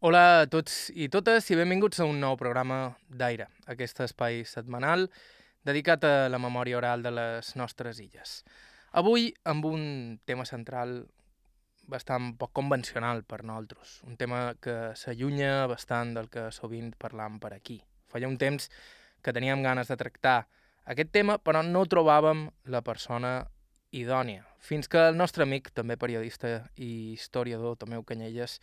Hola a tots i totes i benvinguts a un nou programa d'Aire, aquest espai setmanal dedicat a la memòria oral de les nostres illes. Avui amb un tema central bastant poc convencional per nosaltres, un tema que s'allunya bastant del que sovint parlam per aquí. Feia un temps que teníem ganes de tractar aquest tema, però no trobàvem la persona idònia, fins que el nostre amic, també periodista i historiador, Tomeu Canyelles,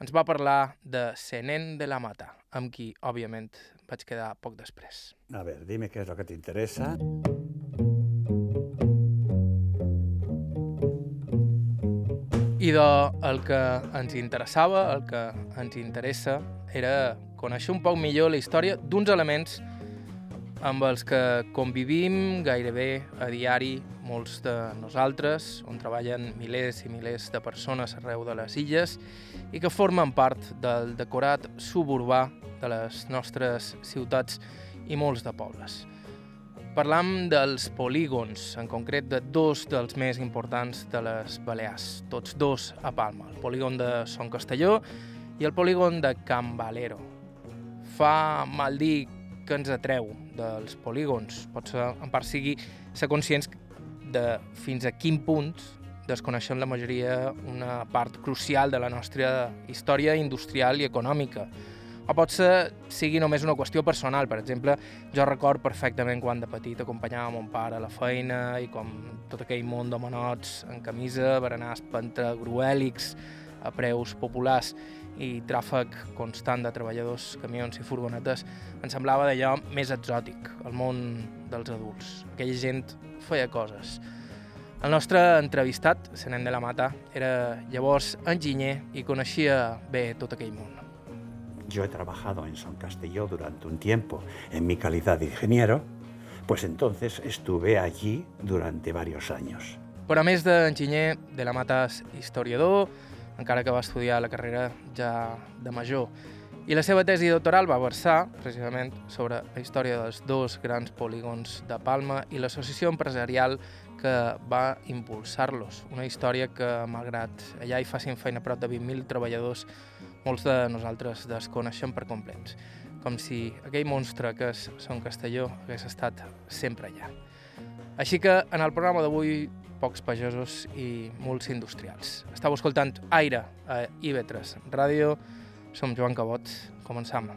ens va parlar de Senén de la Mata, amb qui, òbviament, vaig quedar poc després. A ver, dime qué es lo que te interesa. I de, el que ens interessava, el que ens interessa, era conèixer un poc millor la història d'uns elements amb els que convivim gairebé a diari molts de nosaltres, on treballen milers i milers de persones arreu de les illes i que formen part del decorat suburbà de les nostres ciutats i molts de pobles. Parlam dels polígons, en concret de dos dels més importants de les Balears, tots dos a Palma, el polígon de Son Castelló i el polígon de Can Valero. Fa mal dir que ens atreu dels polígons. Potser, en part, sigui ser conscients de fins a quin punt desconeixem la majoria una part crucial de la nostra història industrial i econòmica. O potser sigui només una qüestió personal. Per exemple, jo record perfectament quan de petit acompanyava mon pare a la feina i com tot aquell món de manots en camisa, berenars pantagruèlics a preus populars i tràfic constant de treballadors, camions i furgonetes, em semblava d'allò més exòtic, el món dels adults. Aquella gent feia coses. El nostre entrevistat, Senent de la Mata, era llavors enginyer i coneixia bé tot aquell món. Yo he trabajado en San Castelló durante un tiempo en mi calidad de ingeniero, pues entonces estuve allí durante varios años. Però a més d'enginyer, de la Mata és historiador, encara que va estudiar la carrera ja de major. I la seva tesi doctoral va versar, precisament, sobre la història dels dos grans polígons de Palma i l'associació empresarial que va impulsar-los. Una història que, malgrat allà hi facin feina prop de 20.000 treballadors, molts de nosaltres desconeixem per complets, com si aquell monstre que és Son Castelló hagués estat sempre allà. Així que en el programa d'avui pocs pagesos i molts industrials. Estau escoltant Aire a IB3 Ràdio. Som Joan Cabot. Començam.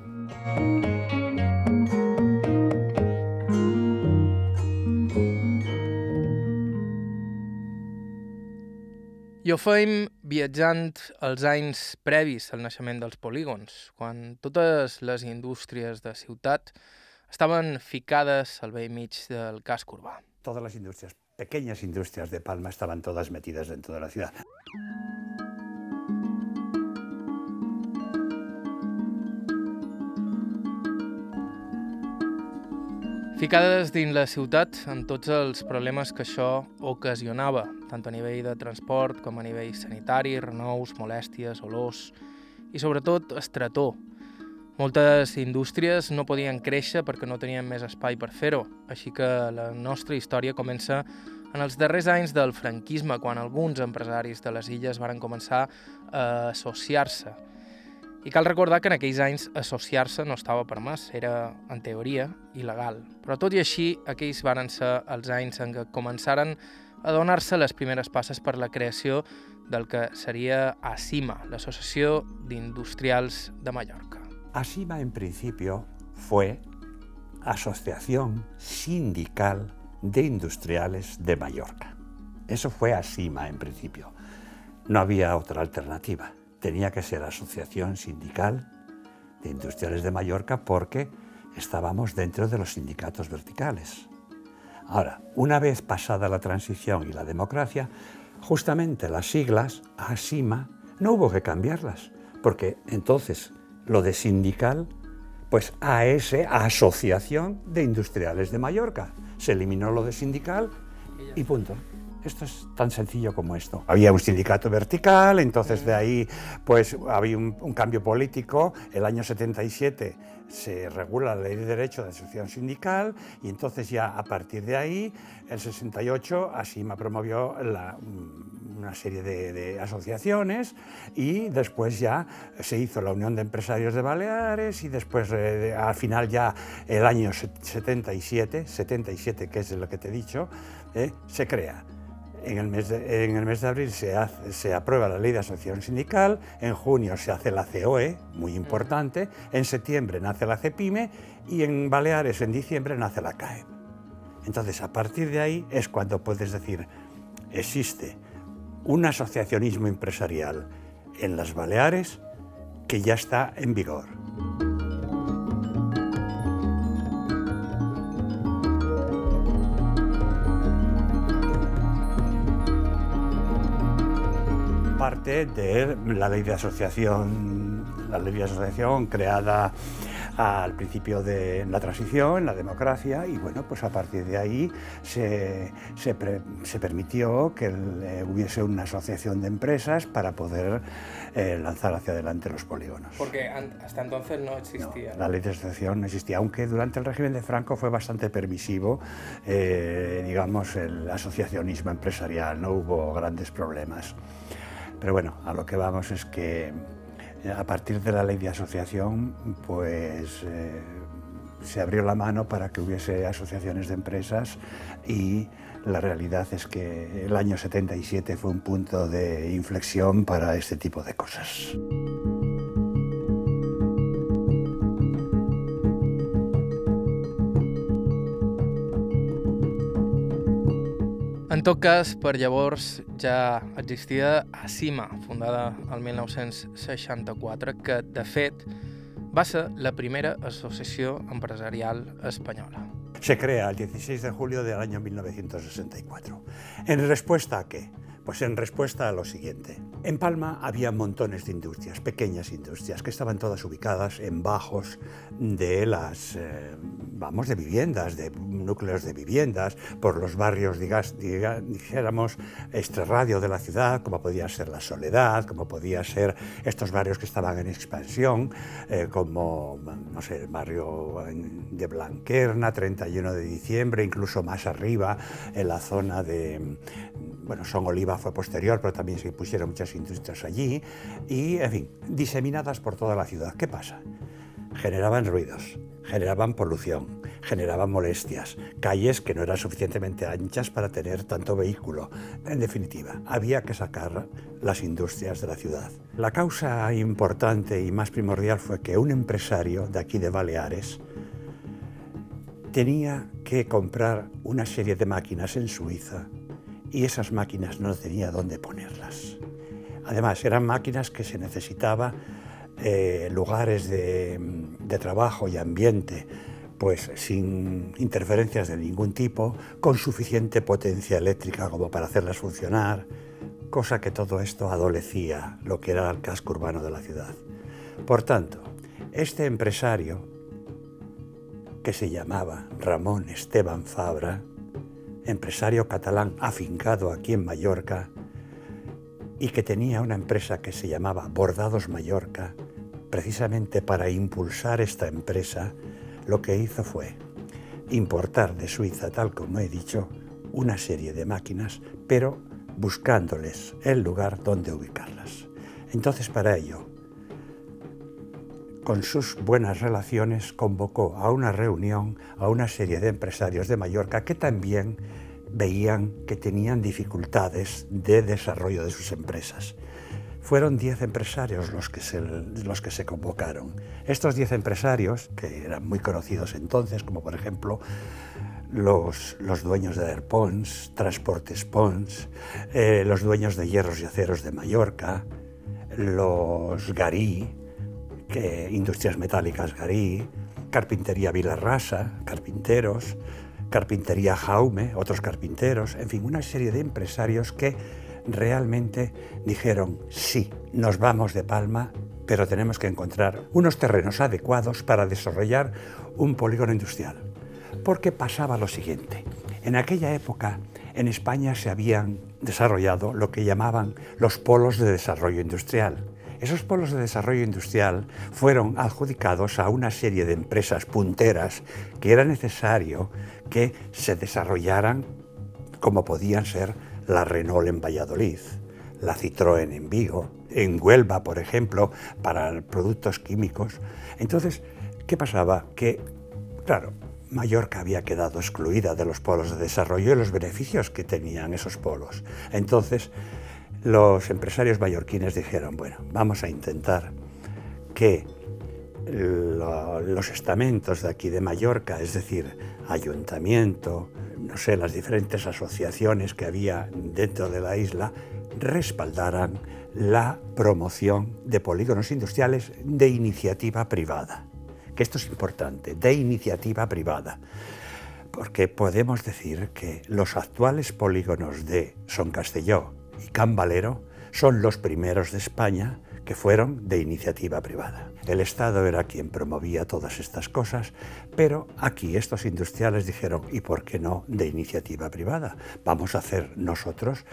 I ho fèiem viatjant als anys previs al naixement dels polígons, quan totes les indústries de ciutat estaven ficades al vell mig del casc urbà. Todas las industrias, pequeñas industrias de Palma estaban todas metidas dentro de la ciudad. Ficades dins la ciutat amb tots els problemes que això ocasionava, tant a nivell de transport com a nivell sanitari, renous, molèsties, olors i sobretot estretor. Moltes indústries no podien créixer perquè no tenien més espai per fer-ho, així que la nostra història comença en els darrers anys del franquisme, quan alguns empresaris de les illes varen començar a associar-se i cal recordar que en aquells anys associar-se no estava permès, era, en teoria, il·legal. Però tot i així, aquells varen ser els anys en què començaren a donar-se les primeres passes per la creació del que seria ACIMA, l'Associació d'Industrials de Mallorca. ASIMA en principio fue Asociación Sindical de Industriales de Mallorca. Eso fue ASIMA en principio. No había otra alternativa. Tenía que ser Asociación Sindical de Industriales de Mallorca porque estábamos dentro de los sindicatos verticales. Ahora, una vez pasada la transición y la democracia, justamente las siglas ASIMA no hubo que cambiarlas, porque entonces lo de sindical, pues AS, Asociación de Industriales de Mallorca. Se eliminó lo de sindical y punto. Esto es tan sencillo como esto. Había un sindicato vertical, entonces de ahí pues había un, cambio político. El año 77 se regula la ley de derecho de asociación sindical y entonces ya a partir de ahí, el 68, Asima promovió la, una serie de, de, asociaciones y después ya se hizo la Unión de Empresarios de Baleares y después eh, al final ya el año 77, 77 que es lo que te he dicho, eh, se crea en el, mes de, en el mes de abril se, hace, se, aprueba la ley de asociación sindical, en junio se hace la COE, muy importante, en septiembre nace la CEPIME y en Baleares en diciembre nace la CAE. Entonces, a partir de ahí es cuando puedes decir, existe un asociacionismo empresarial en las Baleares que ya está en vigor. Parte de la ley de asociación, la ley de asociación creada al principio de la transición, la democracia, y bueno, pues a partir de ahí se, se, pre, se permitió que eh, hubiese una asociación de empresas para poder eh, lanzar hacia adelante los polígonos. Porque hasta entonces no existía. No, la ley de asociación no existía, aunque durante el régimen de Franco fue bastante permisivo, eh, digamos, el asociacionismo empresarial, no hubo grandes problemas. Pero bueno, a lo que vamos es que eh, a partir de la ley de asociación, pues eh, se abrió la mano para que hubiese asociaciones de empresas y la realidad es que el año 77 fue un punto de inflexión para este tipo de cosas. En tot cas, per llavors ja existia ACIMA, fundada el 1964, que, de fet, va ser la primera associació empresarial espanyola. Se crea el 16 de julio del año 1964. ¿En respuesta a qué? Pues en respuesta a lo siguiente. En Palma había montones de industrias, pequeñas industrias, que estaban todas ubicadas en bajos de las, eh, vamos, de viviendas, de núcleos de viviendas, por los barrios, digas, diga, dijéramos, extrarradio de la ciudad, como podía ser La Soledad, como podía ser estos barrios que estaban en expansión, eh, como, no sé, el barrio de Blanquerna, 31 de diciembre, incluso más arriba, en la zona de, bueno, Son Oliva fue posterior, pero también se pusieron muchas industrias allí y, en fin, diseminadas por toda la ciudad. ¿Qué pasa? Generaban ruidos, generaban polución, generaban molestias, calles que no eran suficientemente anchas para tener tanto vehículo. En definitiva, había que sacar las industrias de la ciudad. La causa importante y más primordial fue que un empresario de aquí de Baleares tenía que comprar una serie de máquinas en Suiza y esas máquinas no tenía dónde ponerlas. Además, eran máquinas que se necesitaba eh, lugares de, de trabajo y ambiente pues sin interferencias de ningún tipo, con suficiente potencia eléctrica como para hacerlas funcionar, cosa que todo esto adolecía lo que era el casco urbano de la ciudad. Por tanto, este empresario, que se llamaba Ramón Esteban Fabra, empresario catalán afincado aquí en Mallorca y que tenía una empresa que se llamaba Bordados Mallorca, precisamente para impulsar esta empresa, lo que hizo fue importar de Suiza, tal como he dicho, una serie de máquinas, pero buscándoles el lugar donde ubicarlas. Entonces, para ello, con sus buenas relaciones, convocó a una reunión a una serie de empresarios de Mallorca que también veían que tenían dificultades de desarrollo de sus empresas. Fueron 10 empresarios los que, se, los que se convocaron. Estos 10 empresarios, que eran muy conocidos entonces, como por ejemplo los, los dueños de Airpons, Transportes Pons, eh, los dueños de Hierros y Aceros de Mallorca, los Garí, Industrias Metálicas Garí, Carpintería Vilarrasa, carpinteros, Carpintería Jaume, otros carpinteros, en fin, una serie de empresarios que realmente dijeron, sí, nos vamos de Palma, pero tenemos que encontrar unos terrenos adecuados para desarrollar un polígono industrial. Porque pasaba lo siguiente, en aquella época en España se habían desarrollado lo que llamaban los polos de desarrollo industrial. Esos polos de desarrollo industrial fueron adjudicados a una serie de empresas punteras que era necesario que se desarrollaran como podían ser la Renault en Valladolid, la Citroën en Vigo, en Huelva, por ejemplo, para productos químicos. Entonces, ¿qué pasaba? Que, claro, Mallorca había quedado excluida de los polos de desarrollo y los beneficios que tenían esos polos. Entonces, los empresarios mallorquines dijeron, bueno, vamos a intentar que los estamentos de aquí de Mallorca, es decir, ayuntamiento, no sé, las diferentes asociaciones que había dentro de la isla, respaldaran la promoción de polígonos industriales de iniciativa privada. Que esto es importante, de iniciativa privada. Porque podemos decir que los actuales polígonos de Son Castelló y Can son los primeros de España que fueron de iniciativa privada. El Estado era quien promovía todas estas cosas, pero aquí estos industriales dijeron, ¿y por qué no de iniciativa privada? Vamos a hacer nosotros,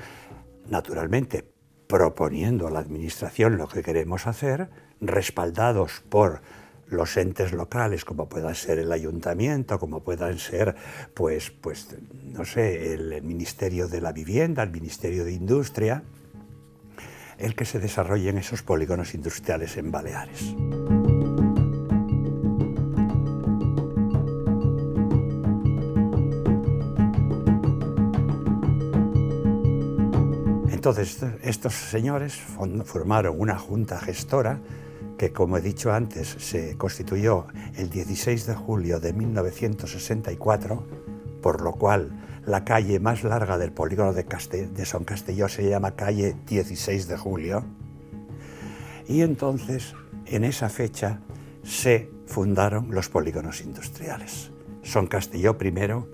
naturalmente, proponiendo a la Administración lo que queremos hacer, respaldados por los entes locales, como puedan ser el ayuntamiento, como puedan ser, pues, pues no sé, el Ministerio de la Vivienda, el Ministerio de Industria, el que se desarrollen esos polígonos industriales en Baleares. Entonces, estos señores formaron una junta gestora que, como he dicho antes, se constituyó el 16 de julio de 1964, por lo cual la calle más larga del polígono de, Son Castelló se llama calle 16 de julio. Y entonces, en esa fecha, se fundaron los polígonos industriales. Son Castelló primero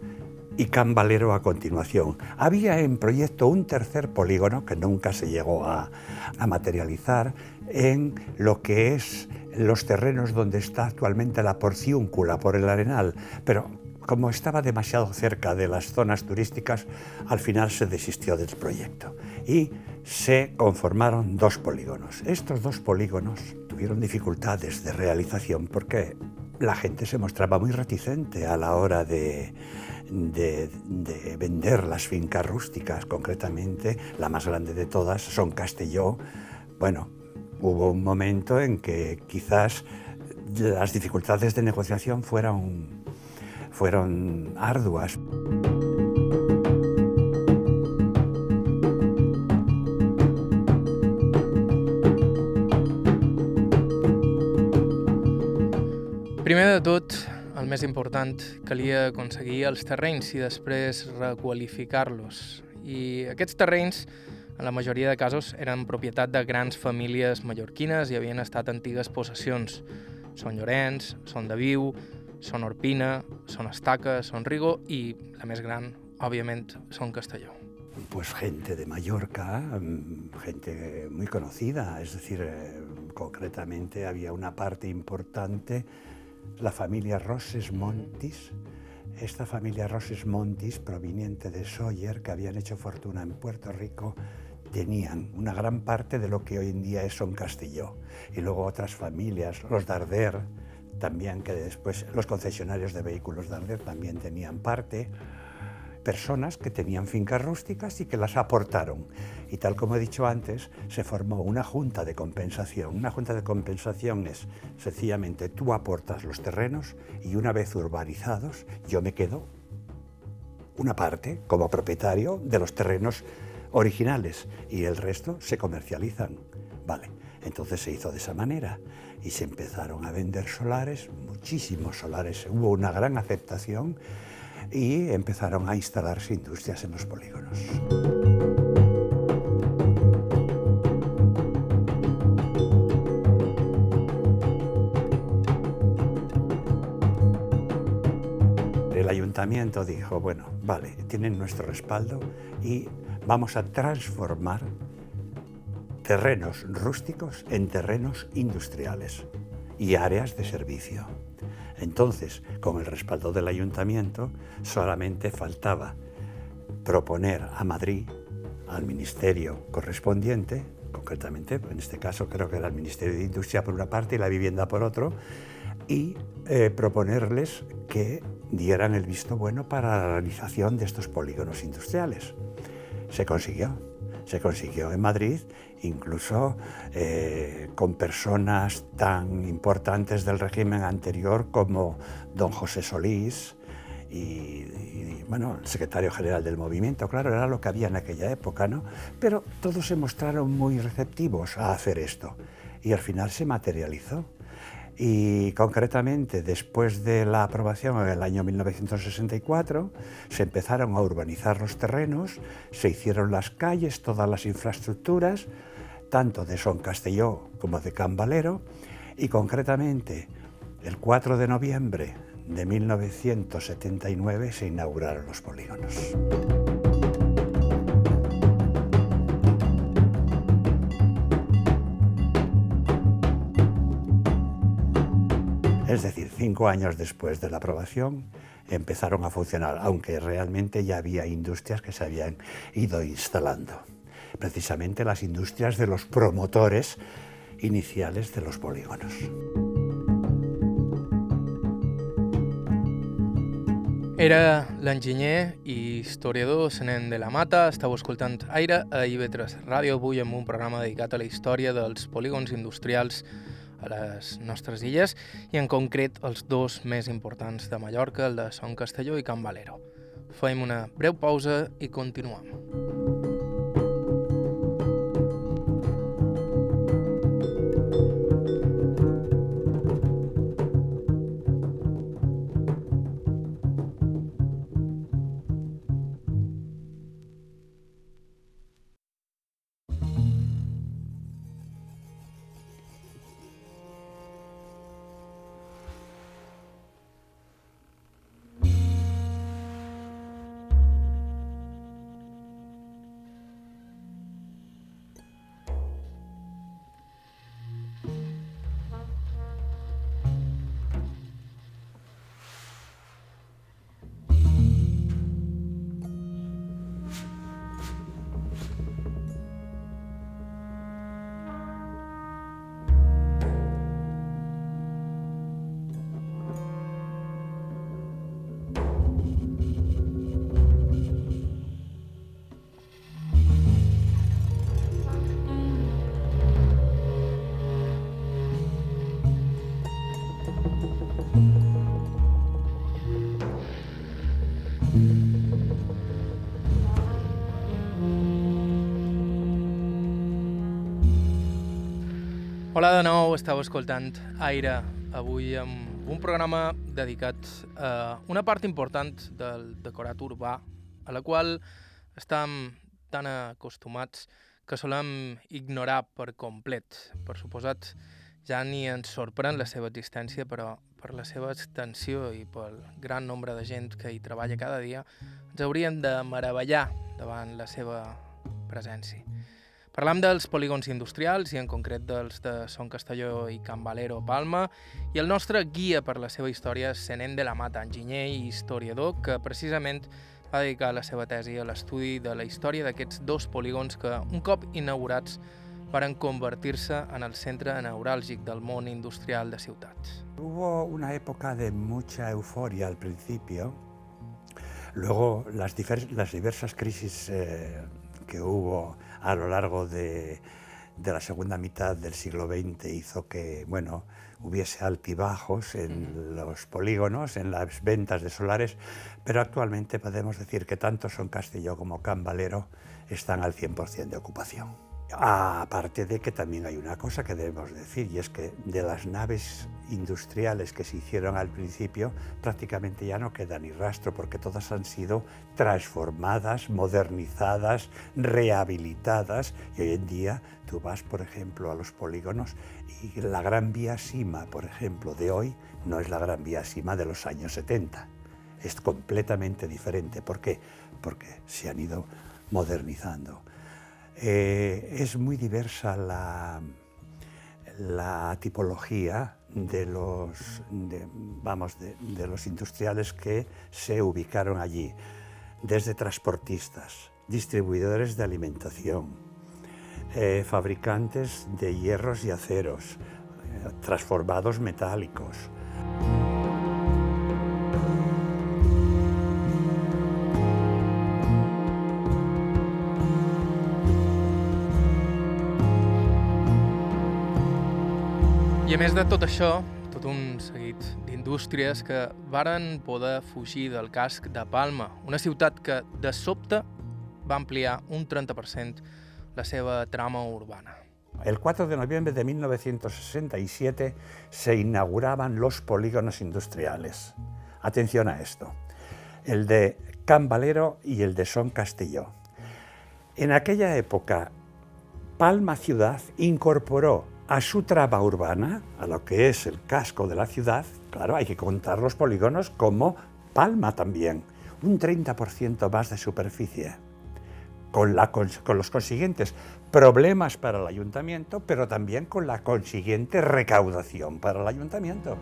y Can Valero a continuación. Había en proyecto un tercer polígono que nunca se llegó a, a materializar en lo que es los terrenos donde está actualmente la porciúncula por el Arenal, pero como estaba demasiado cerca de las zonas turísticas, al final se desistió del proyecto y se conformaron dos polígonos. Estos dos polígonos tuvieron dificultades de realización porque la gente se mostraba muy reticente a la hora de, vender las fincas rústicas, concretamente la más grande de todas, Son Castelló. Bueno, hubo un momento en que quizás las dificultades de negociación fueron fueron arduas. Primer de el més important, calia aconseguir els terrenys i després requalificar-los. I aquests terrenys, en la majoria de casos, eren propietat de grans famílies mallorquines i havien estat antigues possessions. Són Llorenç, són de Viu, Son Orpina, Son Estaca, Son Rigo y la más gran, obviamente, Son Castelló. Pues gente de Mallorca, mm, gente muy conocida, es decir, eh, concretamente había una parte importante, la familia Roses Montis, esta familia Roses Montis, proveniente de Sawyer, que habían hecho fortuna en Puerto Rico, tenían una gran parte de lo que hoy en día es Son Castelló. Y luego otras familias, los Darder, también que después los concesionarios de vehículos Darder también tenían parte, personas que tenían fincas rústicas y que las aportaron. Y tal como he dicho antes, se formó una junta de compensación. Una junta de compensación es sencillamente tú aportas los terrenos y una vez urbanizados yo me quedo una parte como propietario de los terrenos originales y el resto se comercializan. Vale, entonces se hizo de esa manera y se empezaron a vender solares, muchísimos solares, hubo una gran aceptación y empezaron a instalarse industrias en los polígonos. El ayuntamiento dijo, bueno, vale, tienen nuestro respaldo y vamos a transformar terrenos rústicos en terrenos industriales y áreas de servicio. Entonces, con el respaldo del ayuntamiento, solamente faltaba proponer a Madrid, al ministerio correspondiente, concretamente, en este caso creo que era el Ministerio de Industria por una parte y la vivienda por otro, y eh, proponerles que dieran el visto bueno para la realización de estos polígonos industriales. Se consiguió, se consiguió en Madrid, incluso eh, con personas tan importantes del régimen anterior como don José Solís, y, bueno, el secretario general del movimiento, claro, era lo que había en aquella época, ¿no? Pero todos se mostraron muy receptivos a hacer esto y al final se materializó. Y concretamente, después de la aprobación en el año 1964, se empezaron a urbanizar los terrenos, se hicieron las calles, todas las infraestructuras, tanto de Son Castelló como de Cambalero, y concretamente el 4 de noviembre de 1979 se inauguraron los polígonos. Es decir, cinco años después de la aprobación empezaron a funcionar, aunque realmente ya había industrias que se habían ido instalando. Precisamente las industrias de los promotores iniciales de los polígonos. Era l'enginyer i historiador Senent de la Mata. Estàu escoltant Aire a IB3 Ràdio avui amb un programa dedicat a la història dels polígons industrials a les nostres illes i en concret els dos més importants de Mallorca, el de Son Castelló i Can Valero. Fem una breu pausa i continuem. Hola de nou, estàu escoltant Aire, avui amb un programa dedicat a una part important del decorat urbà, a la qual estem tan acostumats que solem ignorar per complet. Per suposat, ja ni ens sorprèn la seva existència, però per la seva extensió i pel gran nombre de gent que hi treballa cada dia, ens hauríem de meravellar davant la seva presència. Parlam dels polígons industrials i en concret dels de Son Castelló i Can Valero Palma i el nostre guia per la seva història és Senent de la Mata, enginyer i historiador que precisament va dedicar la seva tesi a l'estudi de la història d'aquests dos polígons que un cop inaugurats varen convertir-se en el centre neuràlgic del món industrial de ciutats. Hubo una época de mucha euforia al principio, luego las, las diversas crisis eh, que hubo a lo largo de, la segunda mitad del siglo XX hizo que, bueno, hubiese altibajos en los polígonos, en las ventas de solares, pero actualmente podemos decir que tanto Son Castillo como Can Valero están al 100% de ocupación. Aparte de que también hay una cosa que debemos decir, y es que de las naves industriales que se hicieron al principio, prácticamente ya no queda ni rastro, porque todas han sido transformadas, modernizadas, rehabilitadas, y hoy en día tú vas, por ejemplo, a los polígonos y la Gran Vía Sima, por ejemplo, de hoy, no es la Gran Vía Sima de los años 70. Es completamente diferente. ¿Por qué? Porque se han ido modernizando. Eh, es muy diversa la, la tipología de los, vamos, de, los industriales que se ubicaron allí. desde transportistas, distribuidores de alimentación, eh, fabricantes de hierros y aceros, eh, transformados metálicos. A més de tot això, tot un seguit d'indústries que varen poder fugir del casc de Palma, una ciutat que de sobte va ampliar un 30% la seva trama urbana. El 4 de noviembre de 1967 se inauguraban los polígonos industriales. Atención a esto. El de Can Valero y el de Son Castelló. En aquella época, Palma Ciudad incorporó a su trama urbana, a lo que es el casco de la ciudad, claro, hay que contar los polígonos como Palma también, un 30% más de superficie, con, con los consiguientes problemas para el ayuntamiento, pero también con la consiguiente recaudación para el ayuntamiento.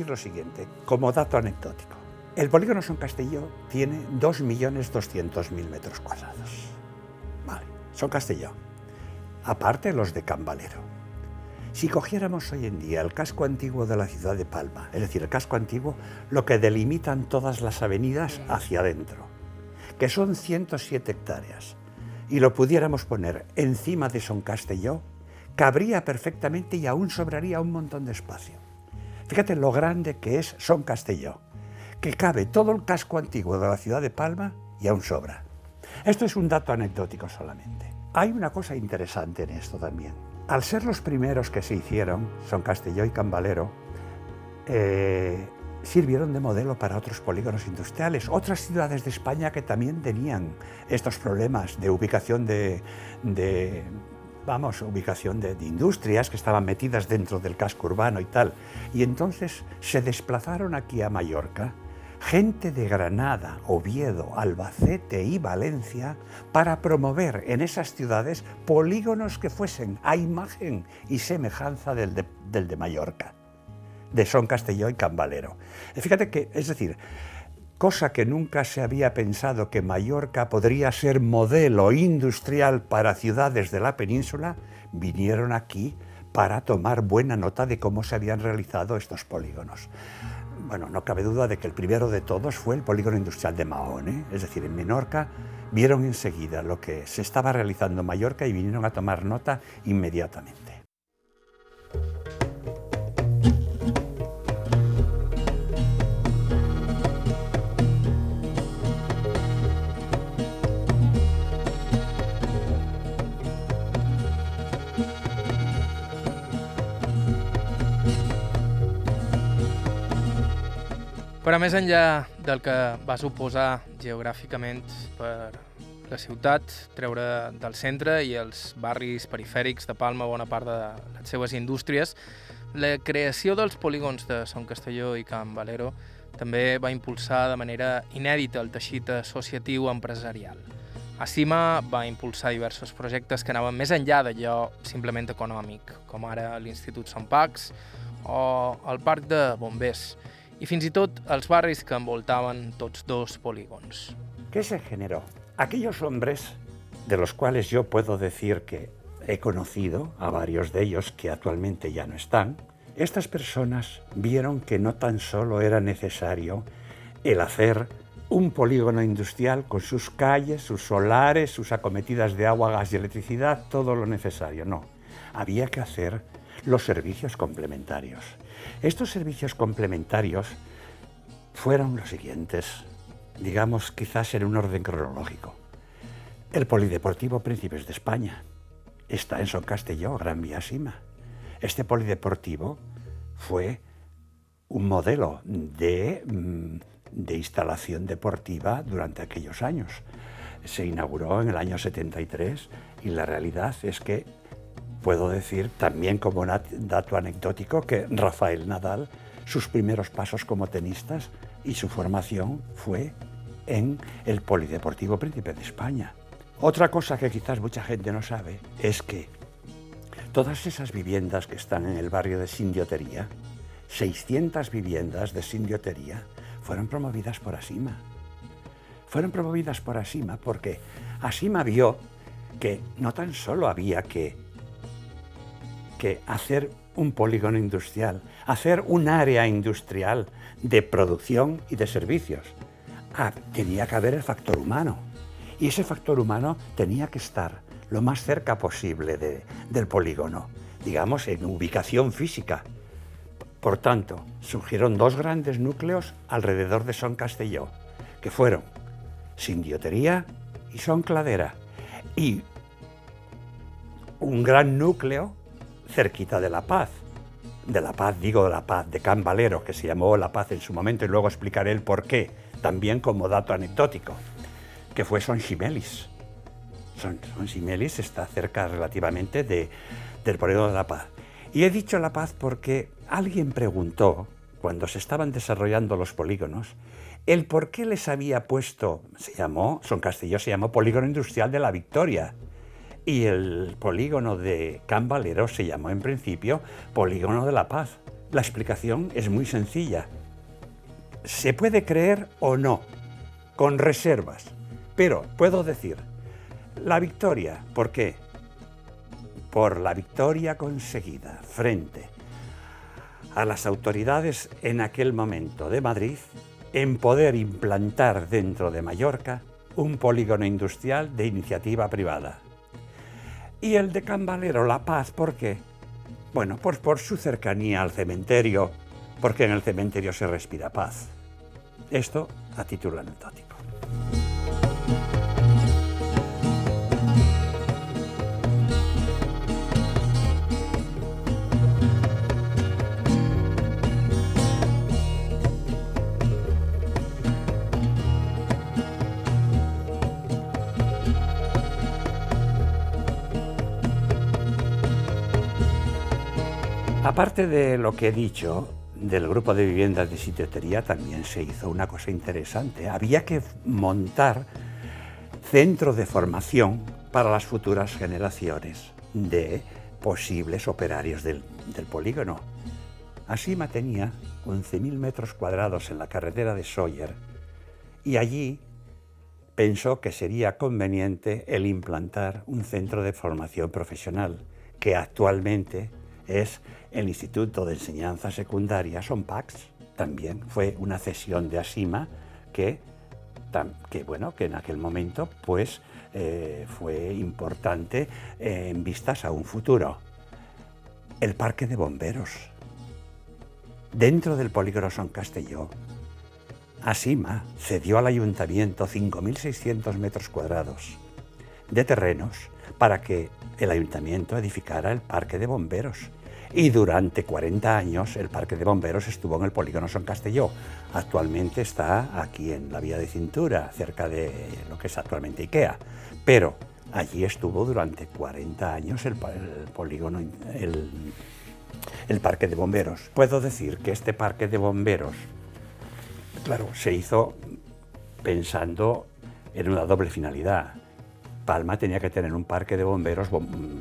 Decir lo siguiente, como dato anecdótico. El polígono Son Castelló tiene 2.200.000 metros cuadrados. Vale, Son Castelló. Aparte los de Cambalero. Si cogiéramos hoy en día el casco antiguo de la ciudad de Palma, es decir, el casco antiguo, lo que delimitan todas las avenidas hacia adentro, que son 107 hectáreas, y lo pudiéramos poner encima de Son Castelló, cabría perfectamente y aún sobraría un montón de espacio. Fíjate lo grande que es Son Castelló, que cabe todo el casco antiguo de la ciudad de Palma y aún sobra. Esto es un dato anecdótico solamente. Hay una cosa interesante en esto también. Al ser los primeros que se hicieron, Son Castelló y Cambalero, eh, sirvieron de modelo para otros polígonos industriales, otras ciudades de España que también tenían estos problemas de ubicación de, de vamos, ubicación de, industrias que estaban metidas dentro del casco urbano y tal. Y entonces se desplazaron aquí a Mallorca gente de Granada, Oviedo, Albacete y Valencia para promover en esas ciudades polígonos que fuesen a imagen y semejanza del de, del de Mallorca, de Son Castelló y Cambalero. Fíjate que, es decir, cosa que nunca se había pensado que Mallorca podría ser modelo industrial para ciudades de la península, vinieron aquí para tomar buena nota de cómo se habían realizado estos polígonos. Bueno, no cabe duda de que el primero de todos fue el polígono industrial de Mahón, es decir, en Menorca vieron enseguida lo que se estaba realizando en Mallorca y vinieron a tomar nota inmediatamente. Però més enllà del que va suposar geogràficament per la ciutat, treure del centre i els barris perifèrics de Palma bona part de les seves indústries, la creació dels polígons de Son Castelló i Can Valero també va impulsar de manera inèdita el teixit associatiu empresarial. Acima va impulsar diversos projectes que anaven més enllà d'allò simplement econòmic, com ara l'Institut Sant Pacs o el Parc de Bombers, i fins i tot els barris que envoltaven tots dos polígons. ¿Qué se generó? Aquellos hombres, de los cuales yo puedo decir que he conocido a varios de ellos que actualmente ya no están, estas personas vieron que no tan solo era necesario el hacer un polígono industrial con sus calles, sus solares, sus acometidas de agua, gas y electricidad, todo lo necesario. No, había que hacer los servicios complementarios. Estos servicios complementarios fueron los siguientes, digamos quizás en un orden cronológico. El Polideportivo Príncipes de España está en Son Castelló, Gran Vía Sima. Este polideportivo fue un modelo de, mm, de instalación deportiva durante aquellos años. Se inauguró en el año 73 y la realidad es que puedo decir también como dato anecdótico que Rafael Nadal, sus primeros pasos como tenistas y su formación fue en el Polideportivo Príncipe de España. Otra cosa que quizás mucha gente no sabe es que todas esas viviendas que están en el barrio de Sindiotería, 600 viviendas de Sindiotería, fueron promovidas por Asima. Fueron promovidas por Asima porque Asima vio que no tan solo había que, que hacer un polígono industrial, hacer un área industrial de producción y de servicios. Ah, tenía que haber el factor humano. Y ese factor humano tenía que estar lo más cerca posible del polígono, digamos, en ubicación física. Por tanto, surgieron dos grandes núcleos alrededor de Son Castelló, que fueron Sindiotería y Son Cladera, y un gran núcleo cerquita de La Paz. De La Paz, digo de La Paz, de Can Valero, que se llamó La Paz en su momento, y luego explicaré el por qué, también como dato anecdótico, que fue Son Ximelis. Son, Son está cerca relativamente de, del polígono de La Paz. Y he dicho La Paz porque alguien preguntó, cuando se estaban desarrollando los polígonos, el por qué les había puesto, se llamó, Son Castillo se llamó Polígono Industrial de la Victoria. Y el polígono de Can Valero se llamó en principio Polígono de la Paz. La explicación es muy sencilla. Se puede creer o no, con reservas, pero puedo decir, la victoria, ¿por qué? Por la victoria conseguida frente a las autoridades en aquel momento de Madrid en poder implantar dentro de Mallorca un polígono industrial de iniciativa privada. Y el de Cambalero La Paz, ¿por qué? Bueno, pues por su cercanía al cementerio, porque en el cementerio se respira paz. Esto a título anecdótico. Aparte de lo que he dicho, del grupo de viviendas de sitiotería también se hizo una cosa interesante. Había que montar centros de formación para las futuras generaciones de posibles operarios del, polígono. Asima tenía 11.000 metros cuadrados en la carretera de Sawyer y allí pensó que sería conveniente el implantar un centro de formación profesional que actualmente es el Instituto de Enseñanza Secundaria, son también fue una cesión de Asima que, que, bueno, que en aquel momento pues, eh, fue importante en vistas a un futuro. El Parque de Bomberos. Dentro del polígono Son Castelló, Asima cedió al ayuntamiento 5.600 metros cuadrados de terrenos para que el ayuntamiento edificara el parque de bomberos y durante 40 años el Parque de Bomberos estuvo en el Polígono San Castelló. Actualmente está aquí en la Vía de Cintura, cerca de lo que es actualmente IKEA. Pero allí estuvo durante 40 años el, polígono, el, el Parque de Bomberos. Puedo decir que este Parque de Bomberos, claro, se hizo pensando en una doble finalidad Palma tenía que tener un parque de bomberos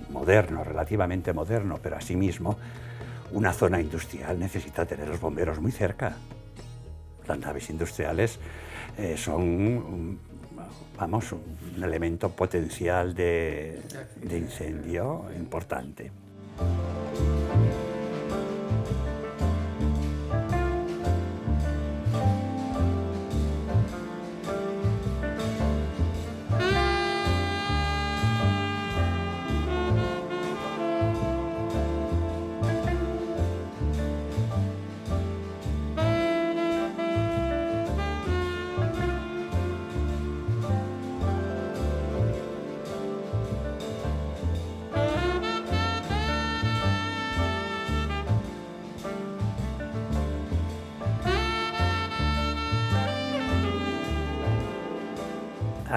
moderno, relativamente moderno, pero asimismo una zona industrial necesita tener los bomberos muy cerca. Las naves industriales eh, son, vamos, un elemento potencial de incendio importante.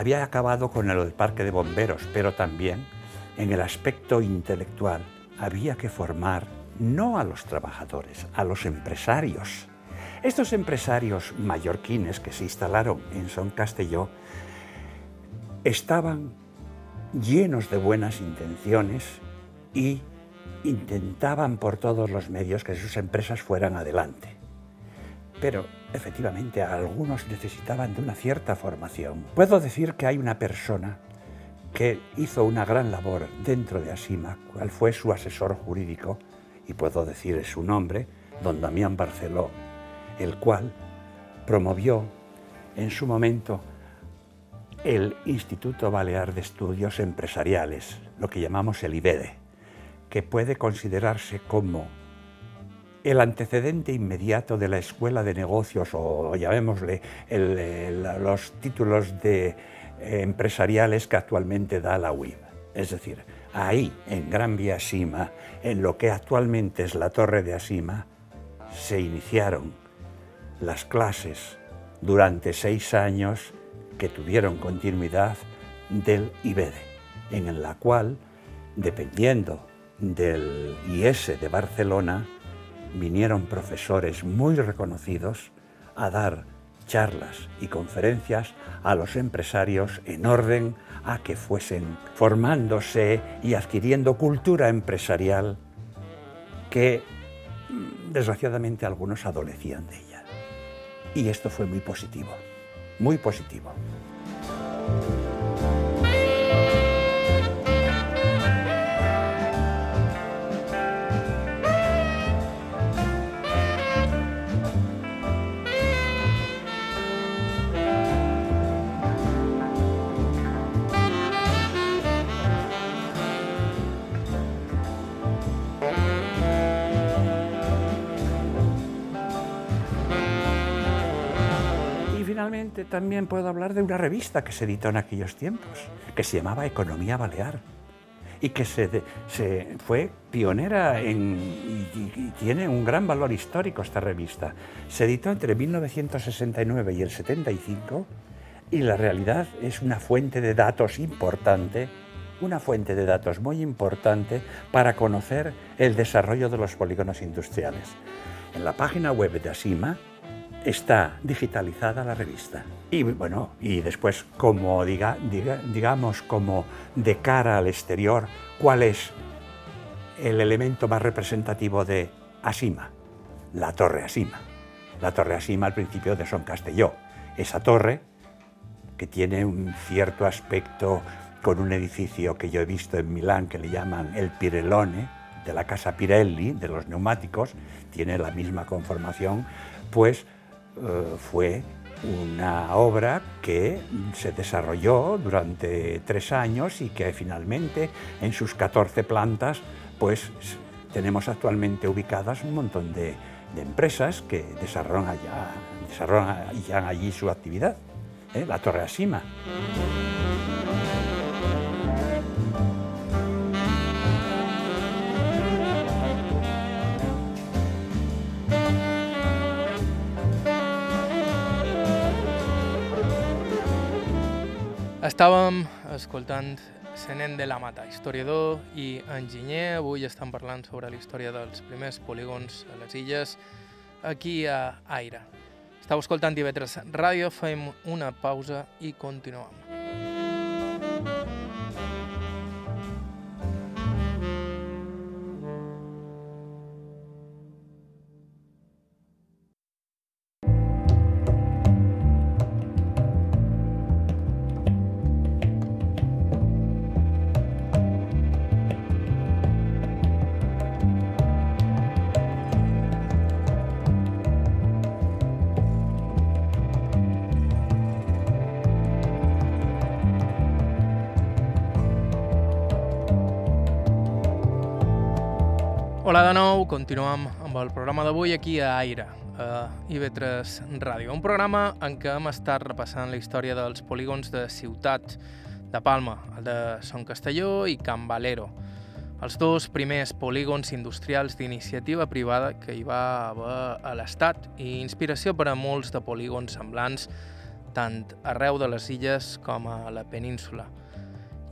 Había acabado con el parque de bomberos, pero también en el aspecto intelectual había que formar no a los trabajadores, a los empresarios. Estos empresarios mallorquines que se instalaron en Son Castelló estaban llenos de buenas intenciones y intentaban por todos los medios que sus empresas fueran adelante. Pero efectivamente algunos necesitaban de una cierta formación. Puedo decir que hay una persona que hizo una gran labor dentro de Asima, cual fue su asesor jurídico, y puedo decir su nombre, don Damián Barceló, el cual promovió en su momento el Instituto Balear de Estudios Empresariales, lo que llamamos el IBEDE, que puede considerarse como el antecedente inmediato de la Escuela de Negocios o llamémosle los títulos de, eh, empresariales que actualmente da la UIB. Es decir, ahí, en Gran Vía Sima, en lo que actualmente es la Torre de Asima, se iniciaron las clases durante seis años que tuvieron continuidad del IBEDE, en la cual, dependiendo del IS de Barcelona, vinieron profesores muy reconocidos a dar charlas y conferencias a los empresarios en orden a que fuesen formándose y adquiriendo cultura empresarial que mm, desgraciadamente algunos adolecían de ella. Y esto fue muy positivo muy positivo. También puedo hablar de una revista que se editó en aquellos tiempos, que se llamaba Economía Balear y que se, fue pionera en, y, tiene un gran valor histórico esta revista. Se editó entre 1969 y el 75 y la realidad es una fuente de datos importante, una fuente de datos muy importante para conocer el desarrollo de los polígonos industriales. En la página web de ASIMA está digitalizada la revista. Y bueno, y después, como diga, digamos, como de cara al exterior, ¿cuál es el elemento más representativo de Asima? La Torre Asima. La Torre Asima al principio de Son Castelló. Esa torre, que tiene un cierto aspecto con un edificio que yo he visto en Milán que le llaman el Pirellone, de la casa Pirelli, de los neumáticos, tiene la misma conformación, pues eh, fue una obra que se desarrolló durante tres años y que finalmente en sus 14 plantas pues tenemos actualmente ubicadas un montón de, empresas que desarrollan, allá, desarrollan allí su actividad. ¿eh? La Torre Asima. Estàvem escoltant Senent de la Mata, historiador i enginyer. Avui estan parlant sobre la història dels primers polígons a les illes, aquí a Aire. Estau escoltant TV3 Ràdio, fem una pausa i continuem. Continuem amb el programa d'avui aquí a Aire, a IB3 Ràdio. Un programa en què hem estat repassant la història dels polígons de ciutat de Palma, el de Son Castelló i Can Valero, els dos primers polígons industrials d'iniciativa privada que hi va haver a l'Estat i inspiració per a molts de polígons semblants tant arreu de les illes com a la península.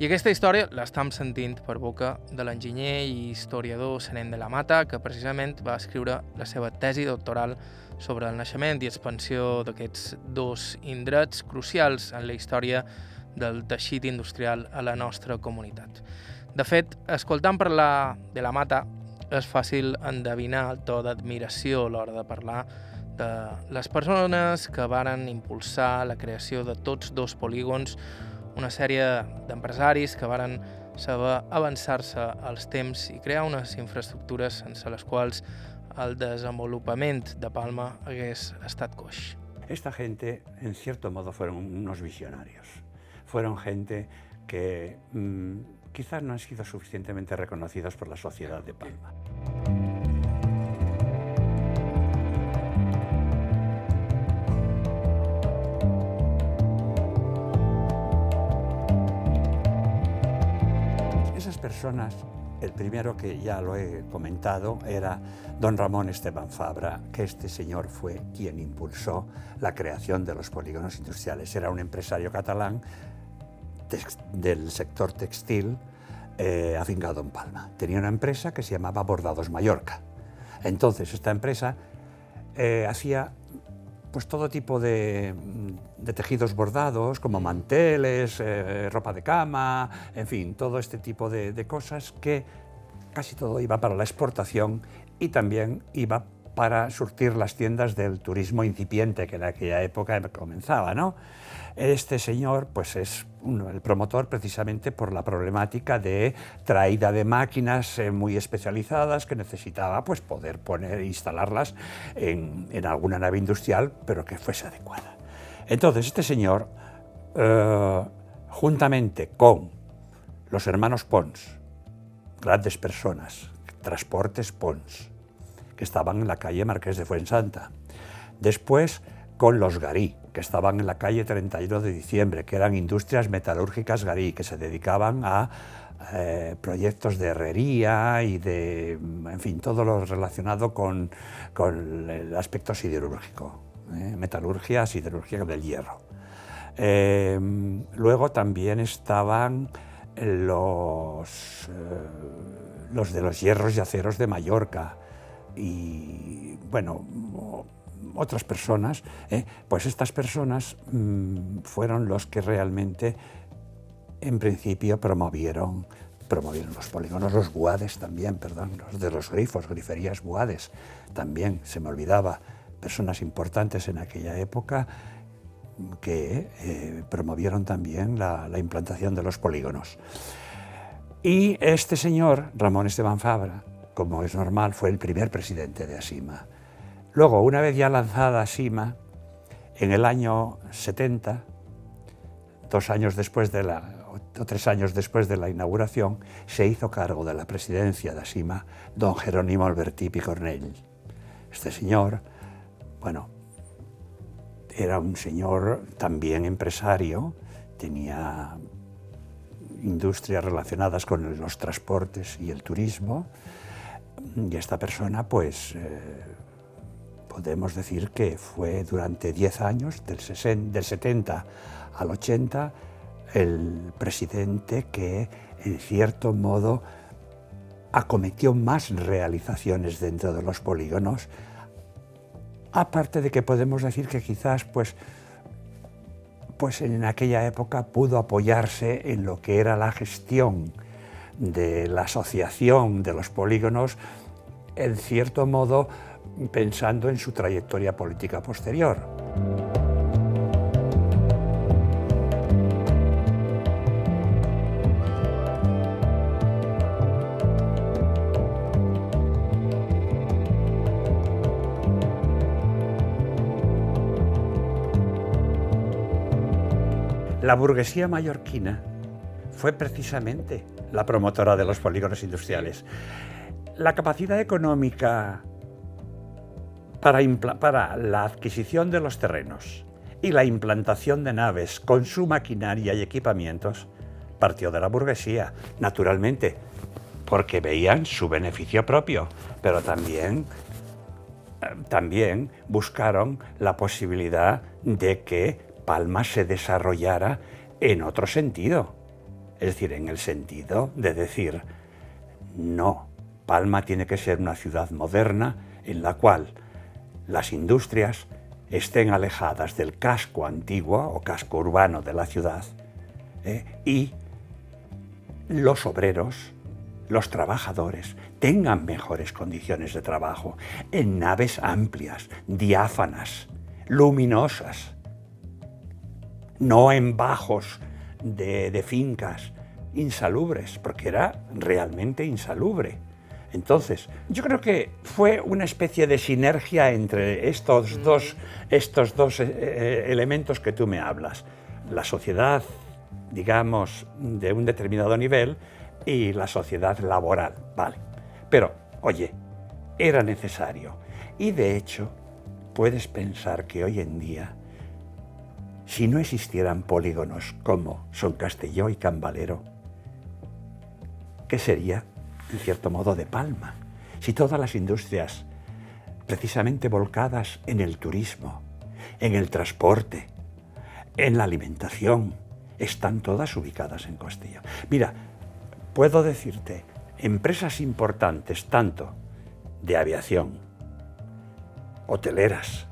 I aquesta història l'estam sentint per boca de l'enginyer i historiador Serent de la Mata, que precisament va escriure la seva tesi doctoral sobre el naixement i expansió d'aquests dos indrets crucials en la història del teixit industrial a la nostra comunitat. De fet, escoltant parlar de la Mata, és fàcil endevinar el to d'admiració a l'hora de parlar de les persones que varen impulsar la creació de tots dos polígons, una sèrie d'empresaris que varen saber avançar-se als temps i crear unes infraestructures sense les quals el desenvolupament de Palma hagués estat coix. Esta gente, en cierto modo, fueron unos visionarios. Fueron gente que mmm, quizás no han sido suficientemente reconocidos por la sociedad de Palma. Personas, el primero que ya lo he comentado era don Ramón Esteban Fabra, que este señor fue quien impulsó la creación de los polígonos industriales. Era un empresario catalán del sector textil eh, afincado en Palma. Tenía una empresa que se llamaba Bordados Mallorca. Entonces, esta empresa eh, hacía pues todo tipo de, de, tejidos bordados, como manteles, eh, ropa de cama, en fin, todo este tipo de, de, cosas que casi todo iba para la exportación y también iba para surtir las tiendas del turismo incipiente que en aquella época comenzaba, ¿no? Este señor pues es el promotor precisamente por la problemática de traída de máquinas eh, muy especializadas que necesitaba pues poder poner e instalarlas en, alguna nave industrial, pero que fuese adecuada. Entonces este señor, eh, juntamente con los hermanos Pons, grandes personas, Transportes Pons, que estaban en la calle Marqués de Fuensanta, después con los Garí, que estaban en la calle 31 de diciembre, que eran industrias metalúrgicas Garí, que se dedicaban a eh, proyectos de herrería y de, en fin, todo lo relacionado con, con el aspecto siderúrgico, eh, metalurgia, siderurgia del hierro. Eh, luego también estaban los, eh, los de los hierros y aceros de Mallorca y, bueno, otras personas, ¿eh? pues estas personas mmm, fueron los que realmente, en principio, promovieron, promovieron los polígonos, los buades también, perdón, los de los grifos, griferías buades, también, se me olvidaba, personas importantes en aquella época que eh, promovieron también la, la, implantación de los polígonos. Y este señor, Ramón Esteban Fabra, como es normal, fue el primer presidente de Asima. Luego, una vez ya lanzada Sima, en el año 70, dos años después de la, o tres años después de la inauguración, se hizo cargo de la presidencia de Asima don Jerónimo Albertí Picornell. Este señor, bueno, era un señor también empresario, tenía industrias relacionadas con los transportes y el turismo, y esta persona, pues, eh, podemos decir que fue durante 10 años, del, 60, del 70 al 80, el presidente que, en cierto modo, acometió más realizaciones dentro de los polígonos, aparte de que podemos decir que quizás, pues, pues en aquella época pudo apoyarse en lo que era la gestión de la asociación de los polígonos, en cierto modo, pensando en su trayectoria política posterior. La burguesía mallorquina fue precisamente la promotora de los polígonos industriales. La capacidad económica para, la adquisición de los terrenos y la implantación de naves con su maquinaria y equipamientos partió de la burguesía, naturalmente, porque veían su beneficio propio, pero también, también buscaron la posibilidad de que Palma se desarrollara en otro sentido. Es decir, en el sentido de decir, no, Palma tiene que ser una ciudad moderna en la cual las industrias estén alejadas del casco antiguo o casco urbano de la ciudad ¿eh? y los obreros, los trabajadores, tengan mejores condiciones de trabajo en naves amplias, diáfanas, luminosas, no en bajos de, de fincas insalubres, porque era realmente insalubre. Entonces, yo creo que fue una especie de sinergia entre estos dos, estos dos eh, eh, elementos que tú me hablas. La sociedad, digamos, de un determinado nivel y la sociedad laboral, vale. Pero, oye, era necesario. Y de hecho, puedes pensar que hoy en día, si no existieran polígonos como Son Castelló y Cambalero, ¿qué sería en cierto modo, de palma. Si todas las industrias, precisamente volcadas en el turismo, en el transporte, en la alimentación, están todas ubicadas en Costilla. Mira, puedo decirte, empresas importantes, tanto de aviación, hoteleras,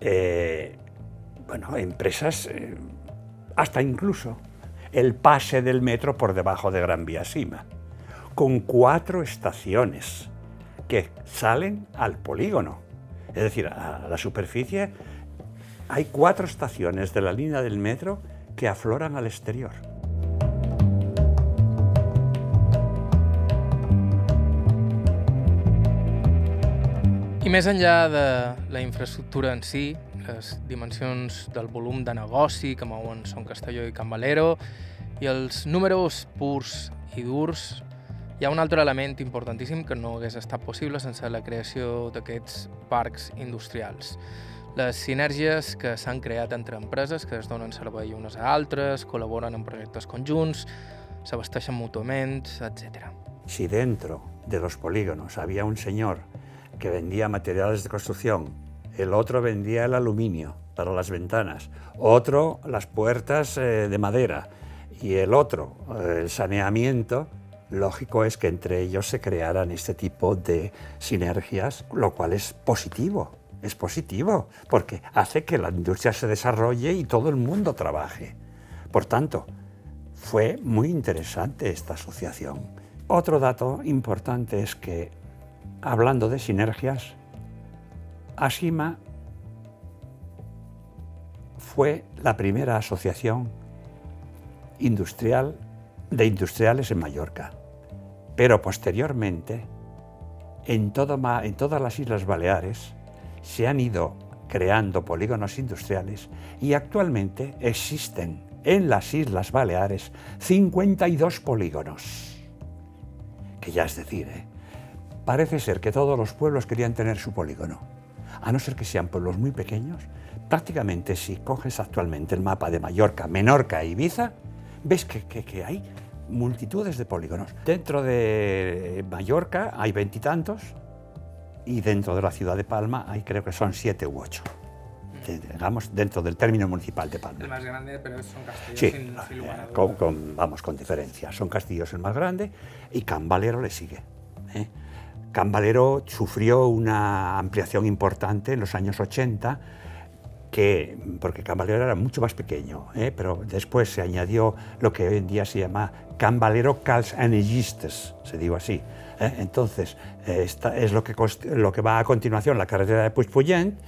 eh, bueno, empresas, eh, hasta incluso el pase del metro por debajo de Gran Vía Sima con cuatro estaciones que salen al polígono. Es decir, a la superficie hay cuatro estaciones de la línea del metro que afloran al exterior. I més enllà de la infraestructura en si, les dimensions del volum de negoci que mouen Son Castelló i Can Valero i els números purs i durs hi ha un altre element importantíssim que no hagués estat possible sense la creació d'aquests parcs industrials. Les sinergies que s'han creat entre empreses que es donen servei unes a altres, col·laboren en projectes conjunts, s'abasteixen mútuament, etc. Si dentro de los polígonos había un señor que vendía materiales de construcción, el otro vendía el aluminio para las ventanas, otro las puertas eh, de madera y el otro eh, el saneamiento, lógico es que entre ellos se crearan este tipo de sinergias, lo cual es positivo. Es positivo, porque hace que la industria se desarrolle y todo el mundo trabaje. Por tanto, fue muy interesante esta asociación. Otro dato importante es que, hablando de sinergias, Asima fue la primera asociación industrial de industriales en Mallorca. Pero posteriormente, en, todas las Islas Baleares se han ido creando polígonos industriales y actualmente existen en las Islas Baleares 52 polígonos. Que ya es decir, ¿eh? parece ser que todos los pueblos querían tener su polígono. A no ser que sean pueblos muy pequeños, prácticamente si coges actualmente el mapa de Mallorca, Menorca e Ibiza, ves que, que, hay multitudes de polígonos. Dentro de Mallorca hay veintitantos y, dentro de la ciudad de Palma hay creo que son siete u ocho. Digamos, dentro del término municipal de Palma. El más grande, pero son castillos sí, sin, sin lugar con, vamos, con diferencia. Son castillos el más grande y Cambalero le sigue. ¿eh? Cambalero sufrió una ampliación importante en los años 80 que, porque Cambalero era mucho más pequeño, ¿eh? pero después se añadió lo que hoy en día se llama Cambalero Cals Anegistes, se digo así. ¿eh? Entonces, eh, es lo que, lo que va a continuación, la carretera de Puigpullent,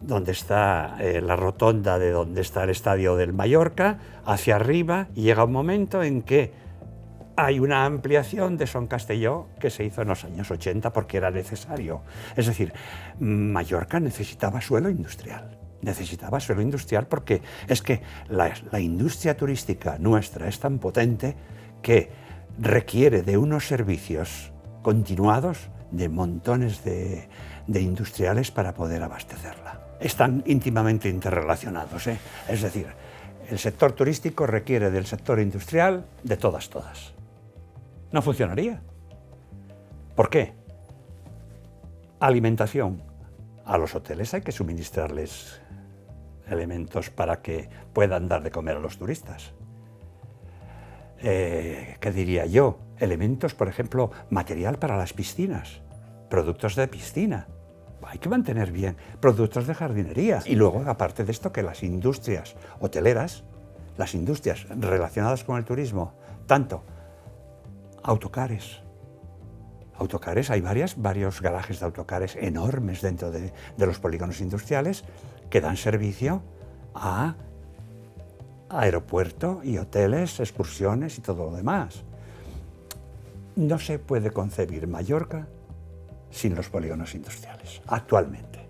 donde está la rotonda de donde está el estadio del Mallorca, hacia arriba, y llega un momento en que hay una ampliación de Son Castelló que se hizo en los años 80 porque era necesario. Es decir, Mallorca necesitaba suelo industrial necesitaba suelo industrial porque es que la, industria turística nuestra es tan potente que requiere de unos servicios continuados de montones de, industriales para poder abastecerla. Están íntimamente interrelacionados, ¿eh? es decir, el sector turístico requiere del sector industrial de todas, todas. No funcionaría. ¿Por qué? Alimentación. A los hoteles hay que suministrarles elementos para que puedan dar de comer a los turistas. Eh, ¿Qué diría yo? Elementos, por ejemplo, material para las piscinas, productos de piscina. Hay que mantener bien productos de jardinería. Y luego, aparte de esto, que las industrias hoteleras, las industrias relacionadas con el turismo, tanto autocares, autocares, hay varias, varios garajes de autocares enormes dentro de, de los polígonos industriales que dan servicio a aeropuerto y hoteles, excursiones y todo lo demás. No se puede concebir Mallorca sin los polígonos industriales, actualmente.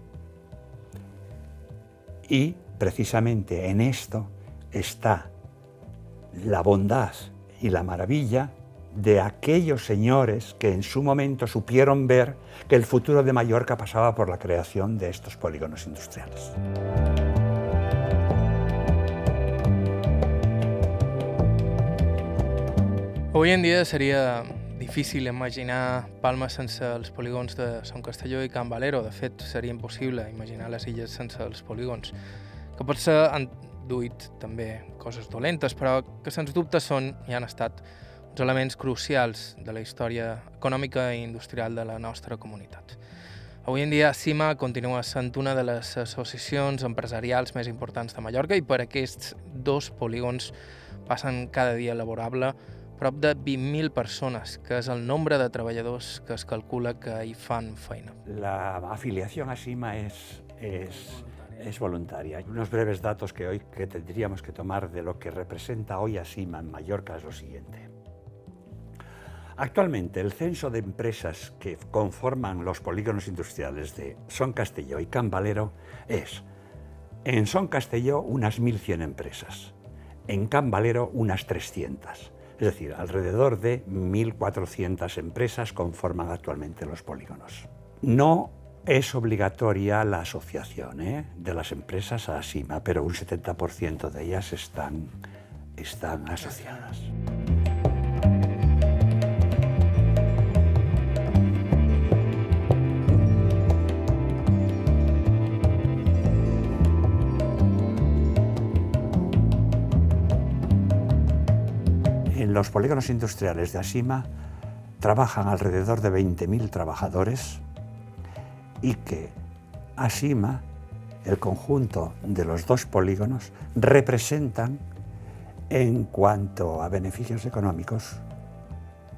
Y precisamente en esto está la bondad y la maravilla de aquellos señores que en su momento supieron ver que el futuro de Mallorca pasaba por la creación de estos polígonos industriales. Avui en dia seria difícil imaginar Palma sense els polígons de Son Castelló i Can Valero. De fet, seria impossible imaginar les illes sense els polígons, que potser han duit també coses dolentes, però que sens dubte són i han estat uns elements crucials de la història econòmica i industrial de la nostra comunitat. Avui en dia, CIMA continua sent una de les associacions empresarials més importants de Mallorca i per aquests dos polígons passen cada dia laborable prop de 20.000 persones, que és el nombre de treballadors que es calcula que hi fan feina. La afiliación a CIMA es, es, es voluntaria. Unos breves datos que hoy que tendríamos que tomar de lo que representa hoy a CIMA en Mallorca es lo siguiente. Actualmente, el censo de empresas que conforman los polígonos industriales de Son Castelló y Can Valero es, en Son Castelló, unas 1.100 empresas, en Can Valero, unas 300. Es decir, alrededor de 1.400 empresas conforman actualmente los polígonos. No es obligatoria la asociación ¿eh? de las empresas a SIMA, pero un 70% de ellas están, están asociadas. En los polígonos industriales de Asima trabajan alrededor de 20.000 trabajadores y que Asima, el conjunto de los dos polígonos, representan en cuanto a beneficios económicos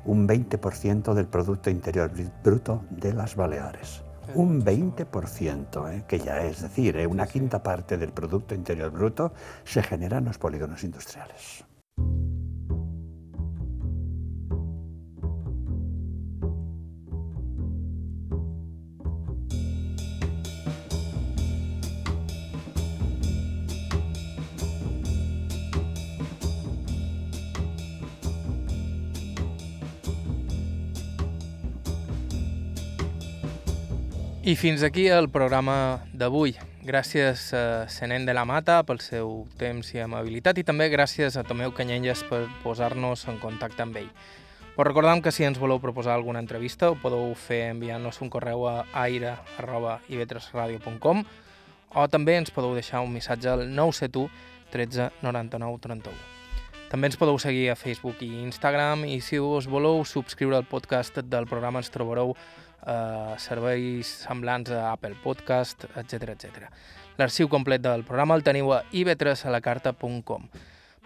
un 20% del Producto Interior Bruto de las Baleares. Un 20%, ¿eh? que ya es decir, ¿eh? una quinta parte del Producto Interior Bruto se genera en los polígonos industriales. I fins aquí el programa d'avui. Gràcies a Senent de la Mata pel seu temps i amabilitat i també gràcies a Tomeu Canyelles per posar-nos en contacte amb ell. Us recordam que si ens voleu proposar alguna entrevista ho podeu fer enviant-nos un correu a aire.ivetresradio.com o també ens podeu deixar un missatge al 971 13 99 31. També ens podeu seguir a Facebook i Instagram i si us voleu subscriure al podcast del programa ens trobareu eh, serveis semblants a Apple Podcast, etc etc. L'arxiu complet del programa el teniu a ib3alacarta.com.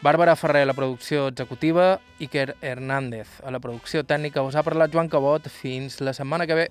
Bàrbara Ferrer a la producció executiva, Iker Hernández a la producció tècnica. Us ha parlat Joan Cabot. Fins la setmana que ve.